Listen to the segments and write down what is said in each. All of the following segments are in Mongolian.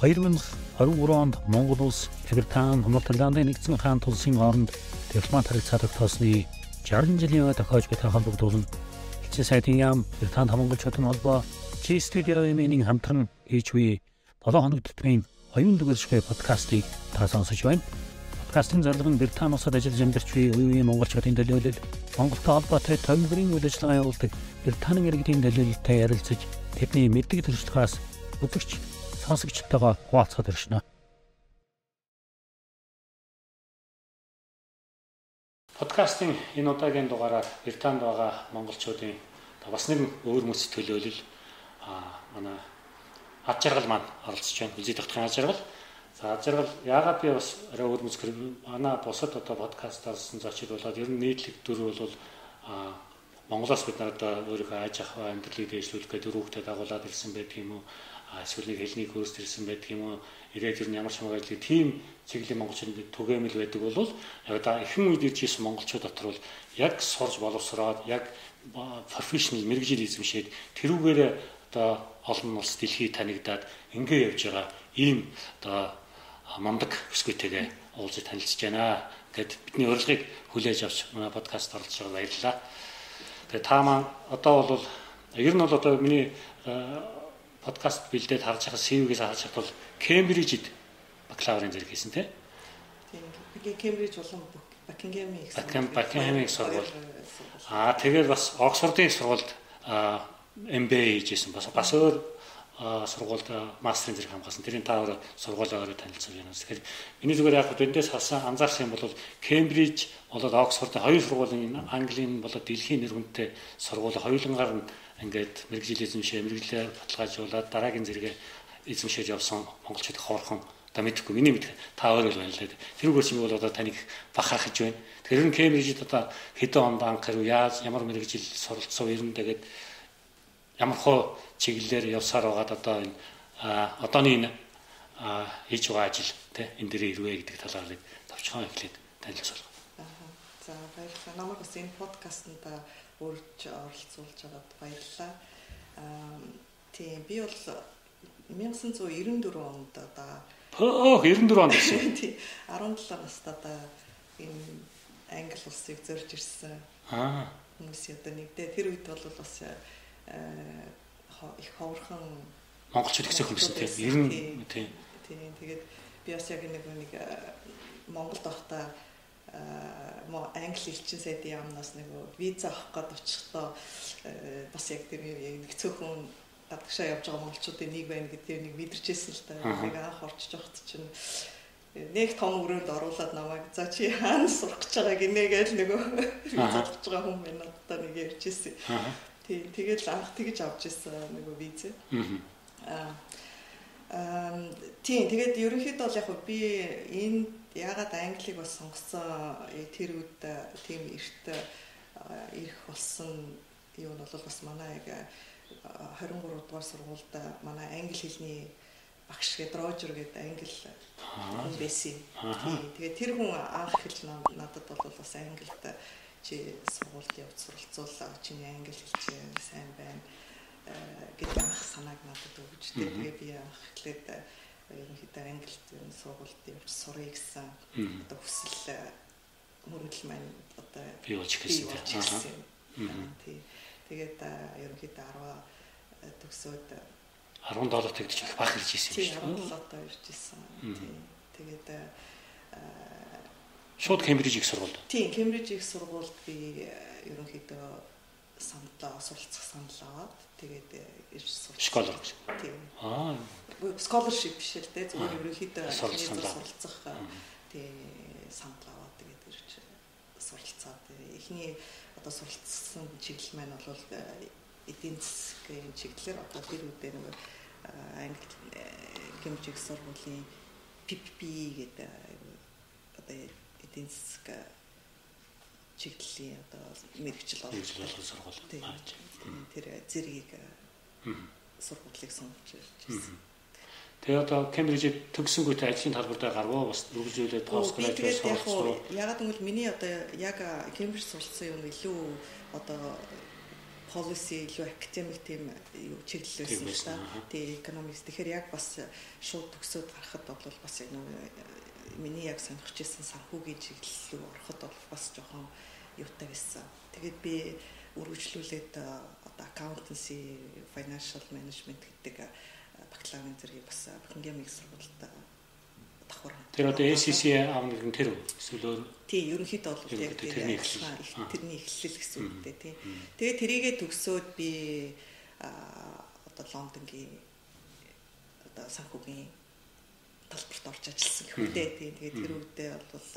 2023 онд Монгол улс Британи, Өмнөд Ирландын нэгдсэн хаан тулсын хооронд дипломат харилцаа тогтоосны 60 жилийн өмнө тохиож буй тахаан бүгдүүлэн Эцсийн сайдын яам Британи Монгол чуулганы холбоо G-Studio-ийн нэг хамтран хийж буй 7 хоног төтмийн оюун дэвшгүй подкастыг та сонсож байна. Подкастын зорилго нь Британи улсад ажиллаж амьдарч буй үеийн монголчуудын төлөөлөл, Монголтой холбоотой төлөвлөрийн үйл ажиллагаа явуулдаг Британи иргэдийн төлөөлөлтэй ярилцаж тэдний мэддэг төрслөхөөс үзэгч сонсогчтойгоо хуваалцахад оршноо. Подкастын энэ удаагийн дугаараар Британд байгаа монголчуудын бас нэг өөр мөс төлөөлөл а манай ад жаргал маань оролцож байна. Үзий тогтхын ад жаргал. За ад жаргал яагаад би бас арай өөр мөс манай бусад одоо подкастаасан зочид болоод ер нь нийтлэг дөрв бол а Монголоос бид нар одоо өөрийнхөө аж ахуй амьдралыг дэвшлүүлэх гэдэг дөрвөгтэй дагуулад ирсэн байдаг юм уу? эсвэл нэг хэлний курс төрсэн байдаг юм уу ирээд ер нь ямар чамаг ажлыг тийм чиглэлийн монголчууд түгээмэл байдаг бол яг да ихэнх үед ирж ирсэн монголчууд дотор бол яг сурж боловсроод яг профессионал мэрэгжил эзэмшээд тэрүүгээр одоо олон улс дэлхийд танигдаад ингээй явж байгаа ийм одоо мамдаг бүсгүйтэйгээ уулзаж танилцж байна гэд бидний урилгыг хүлээж авч манай подкаст оролцож байгаа баярлалаа. Тэгээ та маань одоо бол ер нь бол одоо миний подкаст бэлдээд харж байгаа CV-гээс харж хад бол Кембрижид бакалаврын зэрэг хийсэн тий. Тийм. Кембриж болон Бакингем их сургууль. Бакингем их сургууль. Аа тэгээд бас Оксфордын сургуульд MBA хийжсэн бас бас өөр сургуульд мастерын зэрэг хамгаалсан. Тэрийн таавар сургуулиараа танилцсан юм. Тэгэхээр миний зүгээр яг эндээс хасан анзаарсан юм бол Кембриж болоод Оксфордын хоёр сургуулийн Английн болоод дэлхийн нэрвэнтэй сургууль хоёулангаар нь ингээд мэрэгжил эзэмшээ мэрэгжлээ баталгаажуулаад дараагийн зэрэгэ эзэмшээж явсан монголчууд хоорхон одоо мэдхгүй миний мэдх та өөр л байна лээ. Тэр үгөөс юм бол одоо таныг бахарах гэж байна. Тэр нь Кембрижид одоо хэдэн онд анх хэрв яаж ямар мэрэгжил суралцсан ер нь тэгээд ямар хоо чиглэлээр явсаар байгаад одоо энэ одооний энэ хийж байгаа ажил тэ энэ дэрээ ирвэ гэдэг талаар товчхон эхлээд танилцуулах. За баярлалаа. Намайг бас энэ подкастт өөрч оролцуулж аваад баярлалаа. Аа тийм би бол 1994 онд одоо Оо 94 онд гэсэн. Тийм 17 настай одоо энэ Англи улсыг зорж ирсэн. Аа. Хүмүүс одоо нэгдээ тэр үед бол бас э, их ховорхон монголчууд ихсэх юм гэсэн тийм. Ер нь тийм. Тийм тэгээд би бас яг нэг нэг э, Монголд байхдаа мо англи хэлчин сайд яамнаас нөгөө виза авах гээд очихдоо э, бас яг тэр нэг цөөхөн гадагшаа явж байгаа монголчуудын нэг байна гэдэг нэг мэдэрчээсэн л та. Яг анх орчиж явахт чинь э, нэг том өрөөнд оруулаад намайг за чи хаана сурах гэж байгаа гинэ гэж нөгөө залж байгаа хүн байна одоо нэг ярьжсэн. Тийм тэгэл анх тэгж авч ирсэн нөгөө визээ. Аа. Эм тийм тэгээд ерөнхийдөө яг би энэ Ягаад англиг бас сонгосон э, тэр үед э, тийм эрт э, ирэх болсон юу нь бол бас манай яг 23 дугаар сургуульд манай англи хэлний багш гээд Рожер гээд англи хүн байсан юм. Тэгээ тэр хүн анх хэл надад бол бас англид чи сургуульд явж суралцуулаа чиний англи хэл чи сайн байна гэдэг анх санааг надад өгч тэгээ би анх эхлээд ерөнхийдөө англид ер нь сургуульд явж сурыг гэсэн одоо хүсэл э, мөрөдөл маань одоо бий болж эхэлсэн тийм. Тэгээд э, ерөнхийдөө 10 э, төгсөөд 17 тэгдэж баг ирж ирсэн юм шүү. 17 тоо ирж ирсэн. Тийм. Тэгээд шууд Кембриж их сургуульд. Тийм, Кембриж их сургуульд би ерөнхийдөө саналаа суралцах санал аваад тэгээд э, ирж сурч. Scholarship. Тийм. Аа. Scholarship биш л дээ. Зүгээр ерөнхийдөө суралцах э, тийм санал. аваад тэгээд ирж суралцаад э, эхний одоо суралцсан чиглэл маань бол эдийн засгийн чиглэлээр одоо тэр үедээ нөгөө англи хэмжээг сургуулийн PPP гэдэг одоо эдийн засаг чиглэлийн одоо мэрэгжил болгох сургууль. Гарч тэр зэргийг э, сургуулийг сонгож ирсэн. Тэгээ одоо Кембрижид төгсөнгүүт ажлын талбар дээр гарваа бас үргэлжлүүлээд постградуат сургууль. Ягаад гэвэл миний одоо яг Кембриж суралцсан юм илүү одоо policy илүү академик тийм э, юу чиглэлсэн л та. Тэгээ economics. Тэгэхээр яг бас шууд төгсөөд гарахад бол бас яг нэг миний яг сонирхож ирсэн санхүүгийн чиглэл рүү ороход бол бас жоохон юутай байсан. Тэгээд би үргэлжлүүлээд одоо accountancy, financial management гэдэг бакалаврын зэргийг бас Бакингем их сургуульд давхар. Тэр одоо ACC аав нэг нь тэр? Эсвэл Тий, ерөнхийдөө бол яг тэрний эхлэл тэрний эхлэл гэсэн үг дээ тий. Тэгээ тэрийгэ төгсөөд би одоо Лондонгийн одоо санхүүгийн талбарт орж ажилласан гэхүүдээ тий. Тэгээ тэр үедээ бол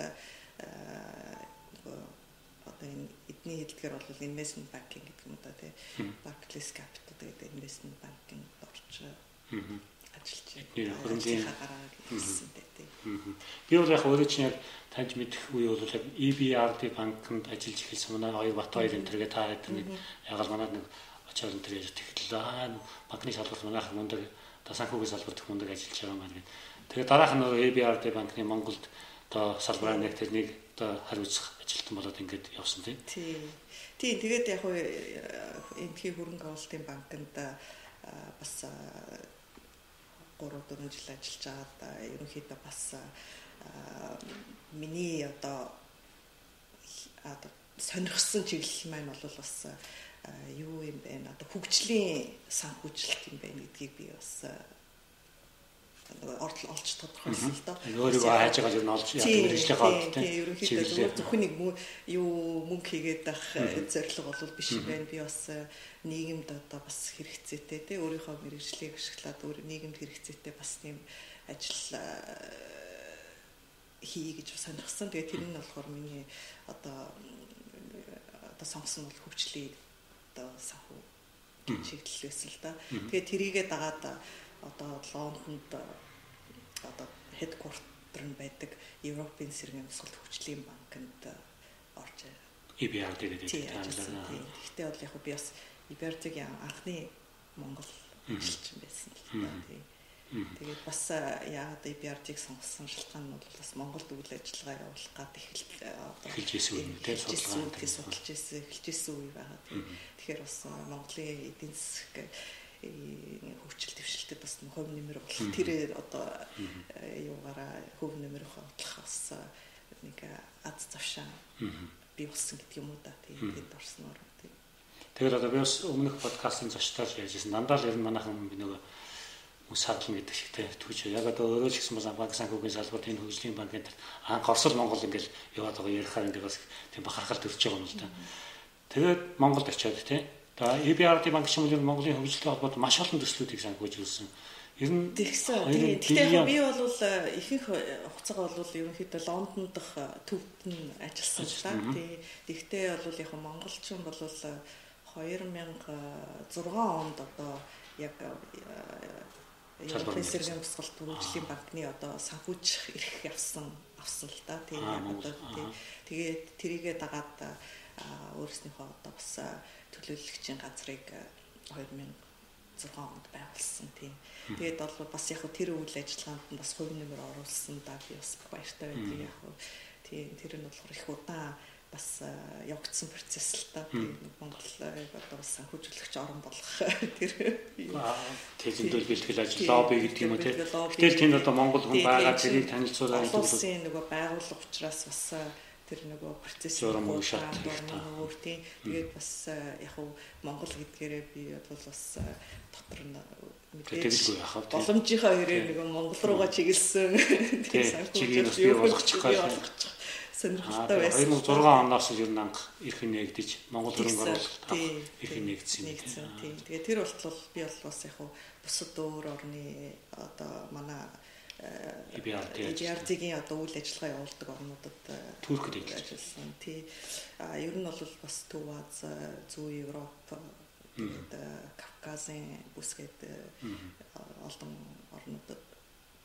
нөгөө одоо энэ эдний хэлдгээр бол investment banking гэдэг юм да тий. Barclays Capital гэдэг investment banking орж ажиллаж байна. Хөрөнгөний гараа гэсэн тий. Би бол яг өөрөө чинь яг таньж мэдэх үе бол яг EBRD банкнд ажиллаж эхэлсэн манай хоёр бат хоёр энэ төргээ та хэд нэг яг л манад нэг очоод энэ төргээ тэгэхээр аа банкны салбарт манайх мундаг одоо санхүүгийн салбарт мундаг ажиллаж байгаа маань гэдэг. Тэгээ дараах нь EBRD банкны Монголд одоо салбараа нэг тэрнийг одоо хариуцах ажилтан болоод ингээд явсан тийм. Тийм. Тэгээд яг хөө энэхийн хөрөнгө оруулалтын банкнд бас 3 4 жил ажиллаж байгаад ерөнхийдөө бас миний одоо одоо сонирхсан чиглэл маань бол бас юу юм бэ? Одоо хөгжлийн санхүүжилт юм байна гэдгийг би бас ордол олж тодорхойлсон л доо. Өөрийгөө хайж байгаа юм олж яадаг мэрэгжлийн хоолт тийм. Ерөнхийдөө зөвхөн нэг юу мөнгө хийгээд ах зорилго бол биш юм байна. Би бас нийгэмд одоо бас хэрэгцээтэй тийм өөрийнхөө мэрэгжлийг ашиглаад өөр нийгэмд хэрэгцээтэй бас тийм ажил хий гэж сонирхсан. Тэгээ тэр нь болохоор миний одоо одоо сонгосон бол хөгжлийн одоо санхүү чиглэл байсан л да. Тэгээ тэрийгэ дагаад одоо Лондонд одоо headquarter нь байдаг Европын сэргийн босголт хөгжлийн банкнд орж EBRD гэдэг таамаглана. Гэхдээ бол яг би бас EBRD-ийн анхны Монгол ажилчин байсан л да. Тэгээд бас яагаад EBRD-ийг сонгосон шалтгаан нь бол бас Монголд үйл ажиллагаа явуулах гад эхэлж ирсэн үе тийм судалгаа судалж ирсэн эхэлж ирсэн үе байгаа. Тэгэхээр бас Монголын эдийн засаг хөгжил дэвшилтэд бас хувь нэмэр болох тэр одоо юугаараа хөв нэмэр бодлох бас нэг аз завшаа бий болсон гэдэг юм уу да. Тэгээд орсноор тийм. Тэгээд одоо би бас өмнөх подкастын зочдоор ярьжсэн дандаа л ер нь манайхан би нөгөө мөс хадлан гэдэг шигтэй түүж яг одоо өөрөө ч гэсэн бас банк санхүүгийн салбарт энэ хөгжлийн банкнд анх Оросл Монгол ингээл яваад байгаа ярихаар ингээд бас тийм бахархал төрж байгаа юм л да. Тэгээд Монголд очиод тийм За EBRD банк шимүүлэр Монголын хөгжилтэй холбоотой маш олон төслүүдийг санхүүжүүлсэн. Ер нь тэгсэн. Гэхдээ би бол э, ихэнх хугацаагаа бол ерөнхийдөө Лондон дахь э, төвд нь ажилласан л да. Тэгтээ бол яг монголчин бол 2006 э, онд одоо яг Европын сэргийн босголт төрөлжлийн банкны одоо санхүүжих эрх явсан авсан л да. Тэгээ одоо тэгээд тэрийгэ дагаад өөрснийхөө одоо бас төлөөлөгчийн газрыг 2006 э, онд байгуулсан тийм. Тэгээд бол бас яг тэр үйл ажиллагаанд нь бас хувь нэмэр оруулсан да би бас баяртай байдаг яг тийм тэр нь болохоор их удаан бас э, явагдсан процесс л та Монгол э, одоо бас санхүүжүүлэгч орон болох тэр тэзэндөл бэлтгэл ажил лобби гэдэг юм уу тийм. Гэтэл тэнд одоо Монгол хүн байгаа тэрийг танилцуулаад улсын нөгөө байгууллага учраас бас тэр нөгөө процесс өөр тийм тэгээд бас яг уу Монгол гэдгээрээ би бол бас дотор нь мэдээж боломжийнхаа хэрээр нөгөө Монгол руугаа чиглэсэн. Тийм санхүүжилт юу болгочих гэж сонирхолтой байсан. 2006 оноос ер нь анх эрх нэгдэж Монгол хөрөнгө оруулалт эрх нэгдсэн. Тийм. Тэгээд тэр болтол би бол бас яг бусад өөр орны одоо манай EBRD-ийн одоо үйл ажиллагаа явуулдаг орнуудад Туркд ажилласан. Тий. А ер нь бол бас Төв Аз, Зүү Европ, тэгээд Кавказын бүсгээд олон орнуудад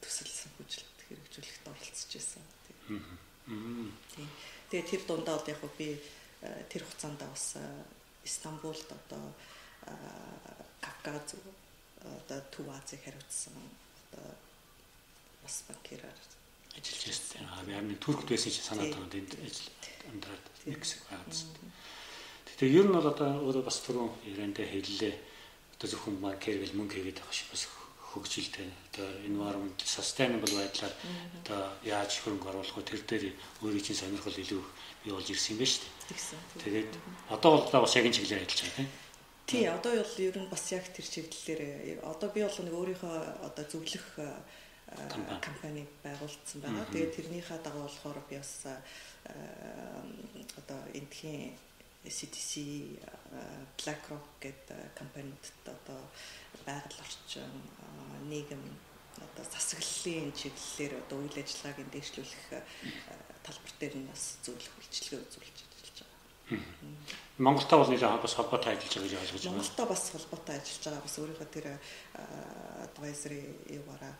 төсөл санхүүжилт хэрэгжүүлэхэд оролцож байсан. Тий. Тэгээд тэр дундаа яг би тэр хугацаанд бас Истанбулд одоо Кавказ одоо Төв Азийг хариуцсан одоо бас банкираар ажиллаж байсан. Аа би харин туркд байсан чинь санаад байгаа энд ажил амьдраад нэг хэсэг байгаадсан. Тэгээ ер нь бол одоо өөрөө бас түрүүн яриандаа хэллээ. Одоо зөвхөн маркер гэл мөнгө хийгээд байгаа шиг бас хөгжилтэй одоо environment sustainable байдлаар одоо яаж хөрөнгө оруулах вэ тэр дээр өөрийн чинь сонирхол илүү бий болж ирсэн юм байна шүү дээ. Тэгээд одоо бол бас яг энэ чиглэлээр ажиллаж байгаа тийм. Тий, одоо бол ер нь бас яг тэр чиглэлээр одоо би бол нэг өөрийнхөө одоо зөвлөх компани байгуулсан байгаа. Тэгээд тэрнийхээ дагуу болохоор би бас одоо эндхийн CDC, BlackRock гэдэг компаниудад одоо байгаль орчин, нийгэм одоо засаглалын чиглэлээр одоо үйл ажиллагааг дэвшлүүлэх талбар дээр нь бас зөвлөх үйлчилгээ үзүүлж ажиллаж байгаа. Монголтой бол нэлээд бас холбоотой ажиллаж байгаа гэж ойлгож байна. Монголтой бас холбоотой ажиллаж байгаа. Бас өөрийнхөө тэр advisory юугаараа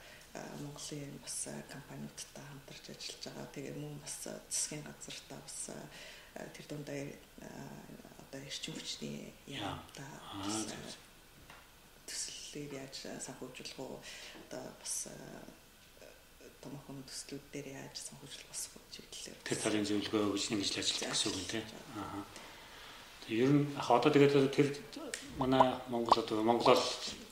Монголын бас компаниудтай хамтарч ажиллаж байгаа. Тэгээ мөн бас засгийн газартаа бас тэр дундаа одоо эрчим хүчний яамтай төслийг яаж санхүүжүүлэх үү одоо бас томхон төслүүд дээр яаж санхүүжүүлэх бас чиглэлээр тэр талын зөвлөгөө өгж ингэж ажиллах гэсэн үг тийм аа ер нь ах одоо тэгээд тэр манай Монгол одоо Монголоор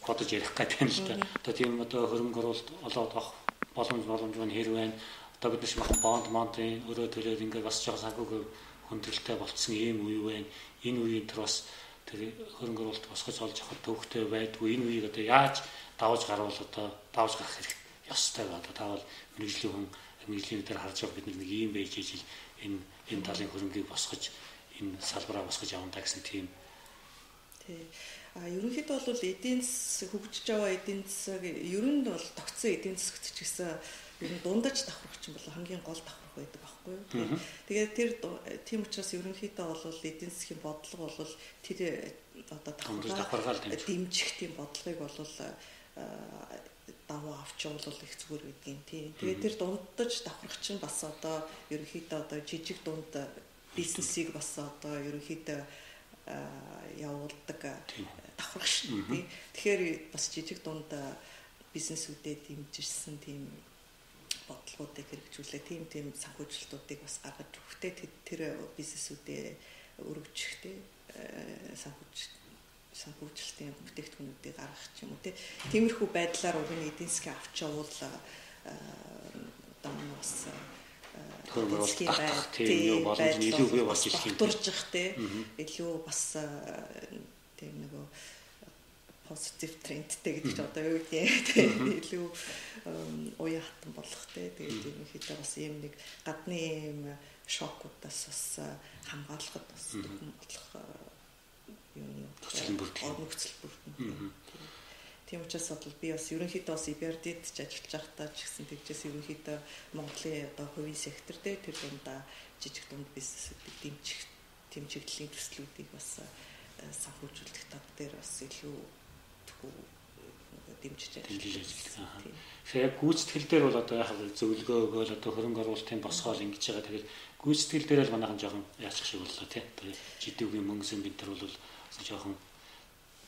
бодож ярих гэдэг юм л да. Одоо тийм одоо хөрөнгө оруулалт олоод авах боломж боломж маань хэр байна. Одоо бид нэг бонд мондрын өрөө төлөөд ингээд бас жоохон санхүүг хөндрөлтэй болцсон ийм үе байна. Энэ үеийн тэр бас тэр хөрөнгө оруулалт босгож олж авах төвхтэй байдгүй. Энэ үеийг одоо яаж давж гарвал одоо давж гарах хэрэг ёстой байна. Одоо таавал мэрэгжлийн хүн мэрэгжлийн дээр харж байгаа бид нэг ийм байж ижил энэ энэ талын хөрөнгийг босгож энэ салбараа босгож явна та гэсэн тийм. Тий. А ерөнхийдөө бол эдийн засаг хөгжиж байгаа эдийн засаг ер нь бол тогтсон эдийн засагт ч гэсэн ер нь дундаж давхрагч юм бол хамгийн гол давхраг байдаг байхгүй юу. Тэгээд тэр тийм учраас ерөнхийдөө бол эдийн засгийн бодлого бол тэр одоо давхаргаа дэмжих тийм бодлогыг бол даваа авч явуул их зүгээр гэдгийг тий. Тэгээд тэр дундаж давхрагч нь бас одоо ерөнхийдөө одоо жижиг дунд бизнесийг бас одоо ерөнхийдөө явуулдаг давхарч тий. Тэгэхээр бас жижиг дунд бизнесүүдэд дэмжирсэн тийм бодлогуудыг хэрэгжүүлээ. Тийм тийм санхүүжилтуудыг бас гаргаж өгөхтэй тэр бизнесүүдээ өргөжих тий санхүүж санхүүжилтийн бүтээгдэхүүнүүдийг гаргах ч юм уу тий. Тиймэрхүү байдлаар уг нь эдийн засгийн авч явуул одоо бас татах тийм юу боломж нь илүү бий болж ирэх юм. Дуржих тий. Илүү бас тийм нөгөө позитив трендтэй гэдэг чинь одоо юу гэдэг тийм илүү уян хатан болох тий. Тэгээд юм ихэд бас ийм нэг гадны ийм шокуудаас бас хамгаалахад бас болох юм нөхцөл бүрдэл нөхцөл бүрдэл. Тийм учраас бол би бас ерөнхийдөө бас EBRD-д ч ажиллаж байхдаа ч гэсэн тэгжээс ерөнхийдөө Монголын одоо хувийн сектор дээр тэр дундаа жижиг дунд бизнесүүдийг дэмжих тийм чиглэлийн төслүүдийг бас санхүүжүүлэх тав дээр бас илүү тхүү дэмжиж ажиллаж байна. Тэгэхээр яг гүйцэтгэл дээр бол одоо яг зөвлөгөө өгөөл одоо хөрөнгө оруулалтын босгоол ингэж байгаа. Тэгэхээр гүйцэтгэл дээр л манайхан жоохон яачих шиг боллоо тий. Одоо жидүүгийн мөнгөсөн бид нар бол жоохон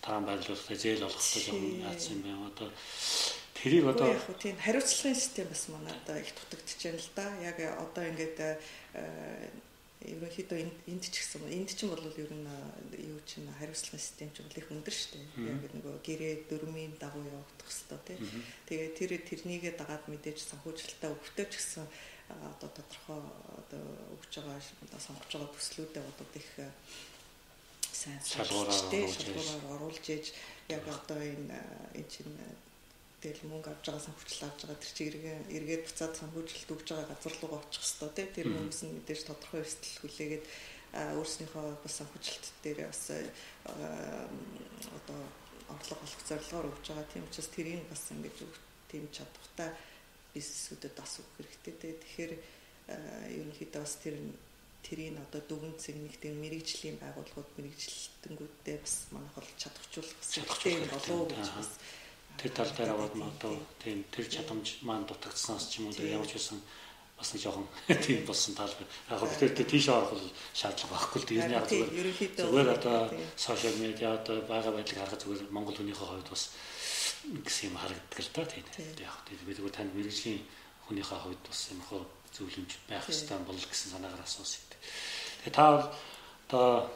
таан байрлуулалтаа зээл олгохдоо жоохон яатсан юм байна. Одоо тэрийг одоо яг хөө тийм хариуцлагын систем бас манайд их дутагдж байна л да. Яг одоо ингээд э, ерөнхийдөө энд ч гэсэн энд ч бол ер нь э, юу чинь хариуцлагын систем ч бол их өндөр шүү дээ. Яг нөгөө гэрээ дөрмийн дагуу явагдах хэвээр тий. Тэгээ тэр тэрнийгээ дагаад мэдээж санхүүжилтаа өгтөө ч гэсэн э, одоо тодорхой одоо өгч байгаа одоо сонгож байгаа төслүүдэд одоо их сайн шалгуураар оруулж ээж яг одоо энэ энэ чинь тэгэл мөнгө авч байгаа санхүүжилт авч байгаа тэр чинь эргээ эргээд буцаад санхүүжилт өгж байгаа газар руу очих хэвээр тийм тэр хүмүүс нь мэдээж тодорхой эрсдэл хүлээгээд өөрснийхөө бас санхүүжилт дээр бас одоо орлого олох зорилгоор өгж байгаа. Тийм учраас тэрийг бас ингэж тийм чадвартай бизнесүүдэд бас өгөх хэрэгтэй. Тэгэхээр ерөнхийдөө бас тэр тэрийг одоо дүгэн цэгнэх тийм мэрэгжлийн байгууллагууд мэрэгжилтэнгүүдтэй бас манайх бол чадахжуулах хэрэгтэй болов уу гэж бас тэр тал дээр аваад одоо тийм тэр чадамж маань дутагдсанаас ч юм уу ямар ч байсан бас нэг жоохон тийм болсон тал. Яг гоо бид тийш орох шаардлага байхгүй л тийм яг зүгээр одоо сошиал медиа одоо бага байдлыг харахад зүгээр Монгол хүнийхээ хувьд бас гэсэн юм харагддаг л да тийм. Яг бид зүгээр танд мэрэгжлийн хүнийхээ хувьд бас юм хөө зөвлөмж байх хэрэгтэй бол гэсэн санаагаар асуусан. Тэгээ та одоо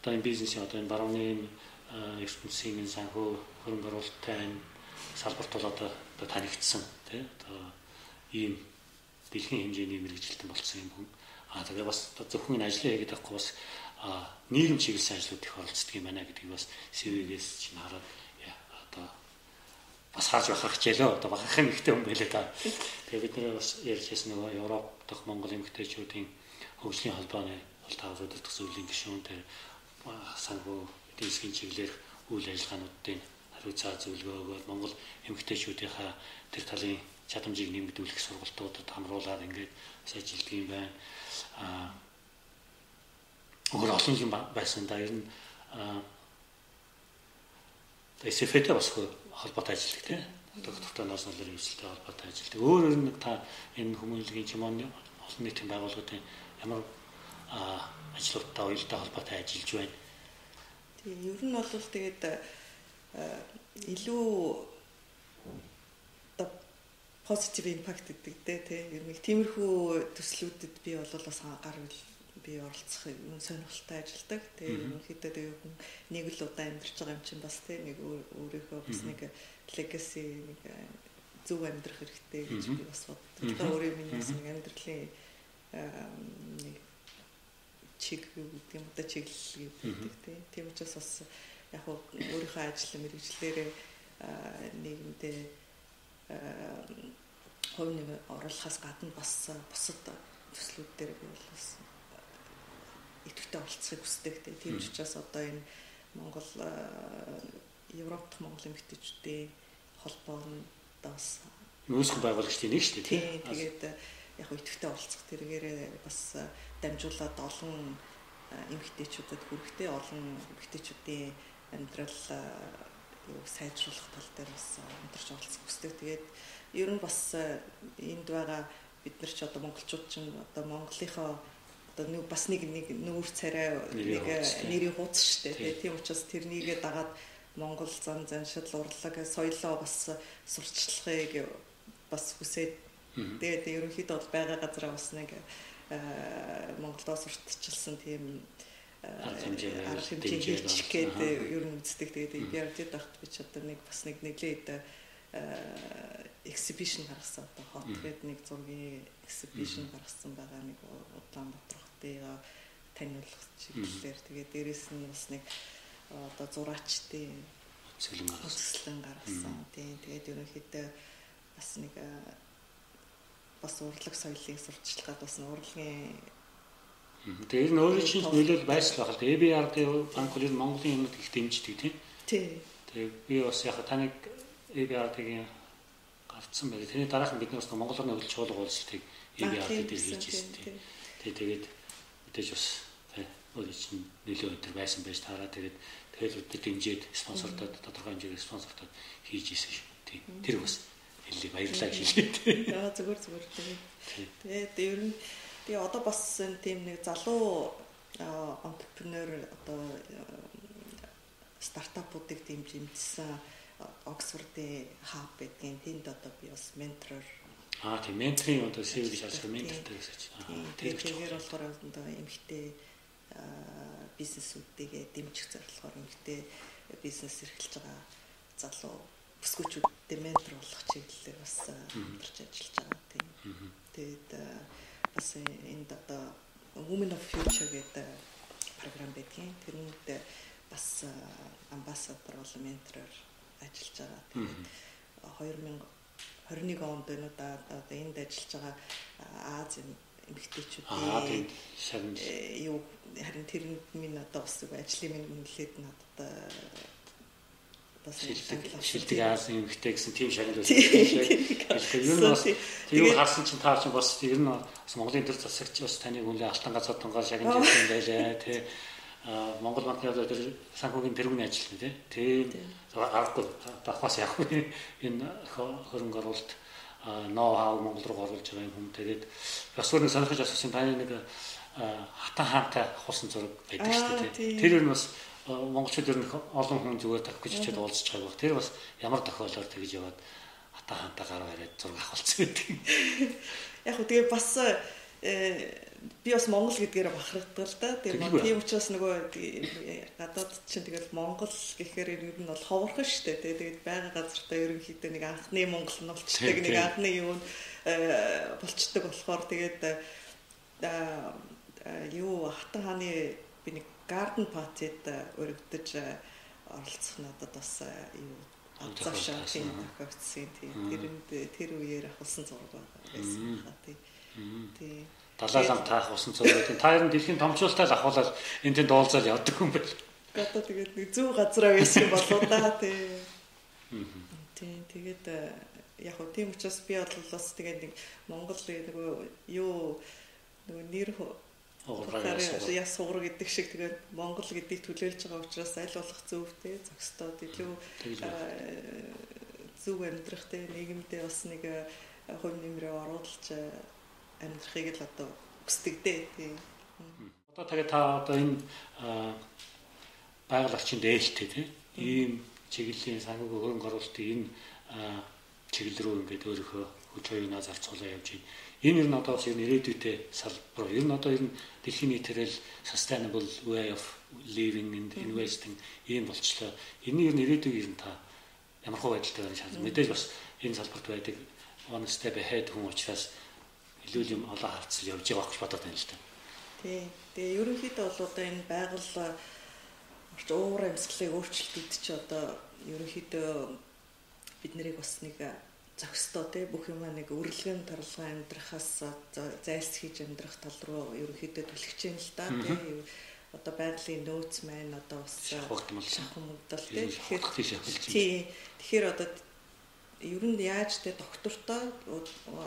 одоо энэ бизнесийн одоо энэ барууны ертөнцийн энэ санхүү хөрөнгө оруулалттай энэ салбарт бол одоо танигдсан тий одоо ийм дэлхийн хэмжээний мэрэгжилтэн болсон юм хүн. Аа тэгээ бас зөвхөн энэ ажлаа хийгээд байхгүй бас нийгэм чиглэсэн ажлууд их оролцдог юм байна гэдгийг бас CV-гээс чинь хараад одоо бас харж бахарх хичээлөө одоо бахарх юм ихтэй хүн байлээ та. Тэгээ бид нэр бас ярьж байсан нөгөө Европ дахь Монгол эмэгтэйчүүдийн хөгжлийн холбооны бол тав удирдах зөвлөлийн гишүүн тэр санхүү эдийн засгийн чиглэлээр үйл ажиллагаануудын хариуцаа зөвлөгөө өгөөд Монгол эмэгтэйчүүдийнхаа тэр талын чадамжийг нэмэгдүүлэх сургалтуудад хамруулад ингээд ажилладаг юм байна. Аа өөр олон юм байсан да ер нь СФТ бас холбоотой ажилладаг тийм доктортой ноос налын эвсэлтэй холбоотой ажилладаг. Өөр өөр нэг та энэ хүмүүнлэгийн чимон олон нийтийн байгууллагуудын ямар ажлуудтай уялдаа холбоотой ажиллаж байна. Тийм ер нь бол тэгээд илүү позитив импакт гэдэг те ер нь тиймэрхүү төслүүдэд би бол бас гар би оролцох юм сонирхолтой ажилладаг. Тэгээ ерөнхийдөө тэгээ хүн нэг л удаа амьдарч байгаа юм чинь бас те нэг өөрийнхөө бас нэг legacy нэг зөв амьдрах хэрэгтэй гэж би бас боддог. Тэгээ өөрөө миний бас нэг амьдралын нэг чиг гэдэг юм одоо чиглэл гэдэг те. Тийм учраас бас яг өөрийнхөө ажил мэрэгчлэрээ нийгэмдээ хувь нэг оруулахаас гадна бас бусад төслүүд дээр би бол бас идэвхтэй олцохыг хүсдэг. Тийм ч учраас одоо энэ Монгол Европ дахь Монгол эмэгтэйчүүдийн холбоонд бас нөөцийн байгуулагчдын нэг шүү дээ. Тийм тэгээд яг идэвхтэй олцох тэргээрээ бас дамжуулаад олон эмэгтэйчүүдэд хүрэхтэй олон эмэгтэйчүүдийн амьдрал юу сайжруулах тал дээр бас хамтарч оролцох хүсдэг. Тэгээд ер нь бас энд байгаа бид нар ч одоо монголчууд ч одоо Монголынхоо одоо нэг бас нэг нэг нүүр царай нэг нэрийн хуудас шүү дээ. Тийм учраас тэрнийг дагаад Монгол зан заншил урлаг соёлоо бас сурчлахыг бас хүсээд тэгээд ерөнхийдөө бол байгаа газараа бас нэг Монголдоо сурталчилсан тийм арга хэмжээ хийчих гээд ер нь үздэг. Тэгээд EBRD дахт би ч одоо нэг бас нэг нэглээд exhibition гаргасан одоо хот гэдэг нэг зургийн exhibition гаргасан байгаа нэг Улаанбаатар хотыг таниулах чиглэлээр тэгээд дээрэс нь бас нэг одоо зураачдын цэлэн гаргасан. Тийм тэгээд ерөнхийдөө бас нэг бас урлаг соёлыг сурталчилгаад бас урлагийн Тэр нь өөрийн чинь нөлөөл байсан байх л EBRD банк бол Монголын юмд их дэмждэг тийм. Тий. Тэгээ би бас яг таныг EBRD-гийн гарцсан байгаад тэрний дараахан бидний бас Монгол орны хөдөлж чуулга уулзалтыг EBRD дээр хийж ирсэн тийм. Тэгээ тэгээд мэдээж бас өөр чинь нөлөө өдр байсан байж таараа тэгээд тэгэл өдр дэмжиж спонсордод тодорхой хэмжээгээр спонсордод хийж ирсэн шүү. Тийм. Тэр бас хэллий баярлалаа хэлээ. За зүгээр зүгээр. Тэгээд тэгээд ер нь Тэгээ одоо бас тийм нэг залуу entrepreneur одоо стартапуудыг дэмжижсэн Оксфордын хаб гэдгийн тэнд одоо би бас ментороор Аа тийм менторын одоо сэвэр шалгах ментортэй гэсэн чинь. Тэр тэгэхээр болохоор одоо эмхтэй бизнесүүдтэйгээ дэмжих зорилгоор эмхтэй бизнес эрхэлж байгаа залуу бүсгүүчүүдтэй ментор болох чиглэлээр бас хамтарч ажиллаж байгаа тийм. Тэгээд бас энд одоо Women of Future гэдэг програм байдгийн. Тэрнүүд бас амбассадор болон ментороор ажиллаж байгаа. Тэгээд 2021 онд энэ одоо энд ажиллаж байгаа Ази эмэгтэйчүүдийн юу харин тэр минь одоо бас ажлын минь үнэлээд надад бас шилдэг Азийн эмэгтэй гэсэн тийм шагнал байсан. Тэгэхээр ер нь бас юу харсан чинь таа чинь бас ер нь бас Монголын төр засагч бас таны үнэлээ алтан гац одонгоо шагнал хийсэн байлаа тий. Монгол банкны одоо тэр санхүүгийн тэргүүний ажил тий. Тийм. аргагүй давхаас яг энэ хөрөнгө оруулалт ноу хау Монгол руу оруулж байгаа юм тэгээд бас өөр нэг сонирхож асуусан таны нэг хатан хаантай хулсан зураг байдаг шүү дээ. Тэр нь бас монголчууд ер нь олон хүн зүгээр тавих гэж хичээд уулзч байгаа баг. Тэр бас ямар тохиолдолд тэгж яваад хата хантаа гараа хараад зураг авахулсан гэдэг. Яг хөө тэгээ бас би бас Монгол гэдгээр бахархдаг л да. Тийм тийм учраас нөгөө гадаад чинь тэгэл Монгол гэхээр ер нь бол ховорхон шүү дээ. Тэгээд байга газартаа ерөнхийдөө нэг анхны Монгол нь болчдаг нэг анхны юу болчдаг болохоор тэгээд юу хатан хааны би нэг garden party-д өргөдөж оролцох надад бас юу завшаа тийм тохиогдсон тийм. Тэрэнд тэр үеэр авсан зураг байсан. Хаа тийм. Тий Далайлам таах усан цогцолтой та ер нь дэлхийн томчуултаа л ахуулаад энэ тэнд уулзаад явдаг юм байл. Одоо тэгээд нэг зөв газараа байсан болоо да тий. Тий тэгээд яг хөө тийм учраас би бол бас тэгээд нэг Монгол нөгөө юу нөгөө нэр яа сугар гэдэг шиг тэгээд Монгол гэдгийг төлөөлж байгаа учраас аль болох зөвтэй зөкстод илүү зөв амьдрах те нийгэмдээ бас нэг хувь нэмрээ оруулж амьдрахыг л одоо хүсдэг дээ тийм. Одоо тэгээ та одоо энэ байгаль орчинд ээлтэй тийм ийм чиглэлийн санхүүгийн хөрөнгө оруулалтын энэ чиглэл рүү ингээд өөрийнхөө хүч хоёроо зарцуулаа явж байна Энэ ер нь одоо бас ер нь ирээдүйтэй салбар. Ер нь одоо ер нь дэлхийн нийтээрэл sustainable way of living and investing ийм болчлоо. Энэ ер нь ирээдүйг ер нь та ямар хөө байдалтай байна шаардсан. Мэдээж бас энэ салбарт байдаг one step ahead хүн учраас илүү юм олон хавцал явж байгаа гэж бодоод байна л та. Тий. Тэгээ ерөнхийдөө бол одоо энэ байгууллага орч уур амьсгалыг өөрчлөлтөд чи одоо ерөнхийдөө бид нарыг бас нэг зохистой тий бүх юм нэг өрлөгөн таралгаа амьдрахаас зайлс хийж амьдрах тал руу ерөнхийдөө түлхэж юм л да тий одоо байгалийн нөөц маань одоо бас шахамдал тий тэгэхээр тий. Тэгэхээр одоо ер нь яаж тий доктортой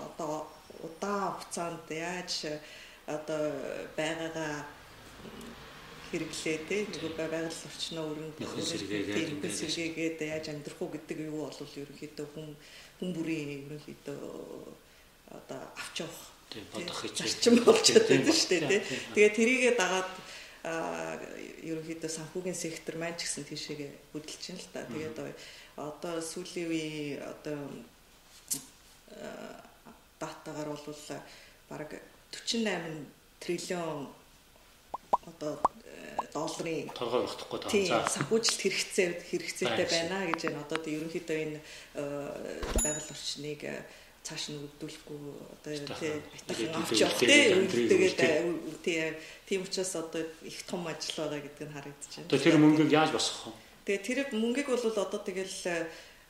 одоо удаан хугацаанд яаж одоо байгаагаа хэрэглээ те. Нөгөө байгаль орчноо өрөнд нөхөн сэргээгээд яаж амьдрах уу гэдэг юу бол ерөнхийдөө хүн хүн бүрийн ерөнхийдөө одоо авч явах бодох зарчим болчиход байна шүү дээ тий. Тэгээ тэрийгэ дагаад ерөнхийдөө санхүүгийн сектор маань ч гэсэн тийшээгээ хөдөлж байна л та. Тэгээд одоо сүүлийн үеийн одоо датагаар бол бараг 48 триллион одоо долларын торгой багтахгүй таа. За санхүүжилт хэрэгцээ хэрэгцээтэй байна гэж байна. Одоо тийм ерөнхийдөө энэ э, байгаль орчныг э, цааш нь өргөдүүлэхгүй одоо тийм байтахан авч явах тийм тэгээд тийм учраас одоо их том ажил байгаа гэдэг нь харагдаж байна. Тэр мөнгөийг яаж босгох вэ? Тэгээд тэр мөнгийг бол одоо тэгэл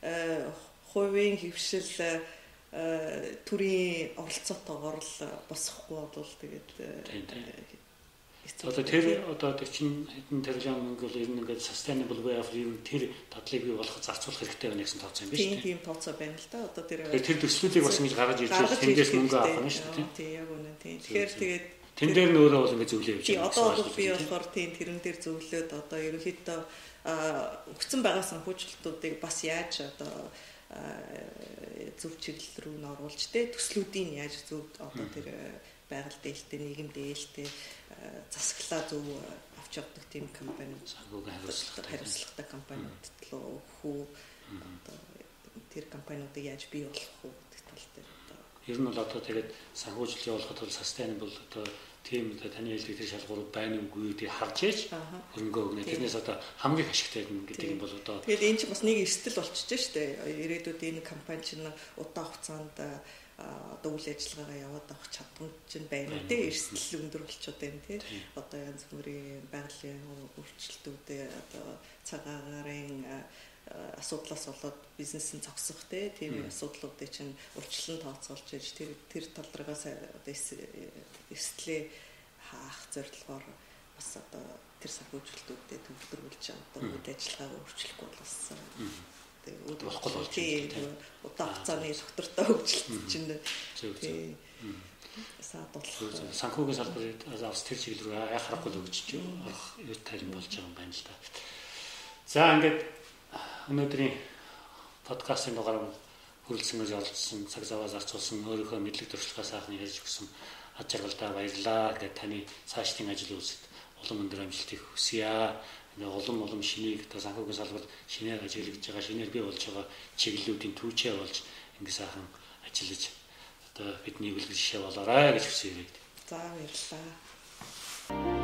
э, хувийн хөвшил төрийн оролцоотойгоор л босгохгүй бол тэгээд Одоо тэр одоо 40 хэдэн тэрбум мөнгө бол ер нь ингээд sustainable way of living тэр тадлыг бий болох зарцуулах хэрэгтэй байна гэсэн тооцоо юм биш үү? Тийм тооцоо байна л да. Одоо тэр тэр төслүүдийг бас ингэж гаргаж ирж байгаа тэндээс мөнгө авах нь шүү дээ. Тийм яг үнэ тийм. Тэгэхээр тэгээд тэн дээр нь өөрөө бол ингээд зөвлөө явж байгаа. Одоо бол би болохоор тийм тэрэн дээр зөвлөөд одоо ерөнхийдөө өгсөн байгаа санхүүжилтуудыг бас яаж одоо зөв чиглэл рүү н оруулж тэ төслүүдийн яаж зөв одоо тэр байгаль дээлтэй нийгэм дээлтэй засаглаа зөв авч явдаг тийм компаниуд. Хариуцлагатай. Хариуцлагатай компаниуд руу хүү одоо тэр компаниудыг яаж бий болгох уу гэдэг тал дээр одоо. Ер нь бол одоо тэгээд санхүүжилт явуулахад бол sustainable одоо тийм одоо таны хэлдэг тэр шалгуурууд байна уугүй гэдгийг харж ээж хөрөнгө өгнө. Тэрнээс одоо хамгийн ашигтай гэдэг юм бол одоо тэгээд энэ чинь бас нэг эрсдэл болчихж штэ. Ирээдүйд энэ компани чинь удаан хугацаанд одоо үйл ажиллагаагаа яваад авах чадамж чинь байна үү те эрсдэл өндөр болчиход байна те одоо янз бүрийн байгалийн өөрчлөлтүүдээ одоо цагаагаар асуудлаас болоод бизнес нь зогсох те тийм асуудлуудыг чинь урьдчилан тооцоолж иж тэр тэр талдрагаас одоо эрсдлээ хаах зорилгоор бас одоо тэр санхүүжилтүүдэд төвлөрүүлж одоо үйл ажиллагаагаа өөрчлөхгүй бол бас тэгээд болохгүй болж байна. Удаан хугацааны доктортой хөгжилт чинь тий саад болох. Санхүүгийн салбарыг авс тэр чиглэл рүү яа харахгүй л өгч юу юу тайлан болж байгаа юм байна л да. За ингээд өнөөдрийн подкастын дугаар хүрэлцэнээр оролцсон цаг заваа зарцуулсан өөрийнхөө мэдлэг туршлагаа сайхан ярьж өгсөн аж аргалдаа баярлаа гэдэг таны цаашдын ажил үйлсэд улам өндөр амжилтыг хүсье улам улам шинийг одоо санхүүгийн салбар шинээр ажиглаж байгаа шинээр бий болж байгаа чиглэлүүдийн түүчээ болж ингэ сайхан ажиллаж одоо бидний үлгэр жишээ болоорой гэж хүсье. За баярлалаа.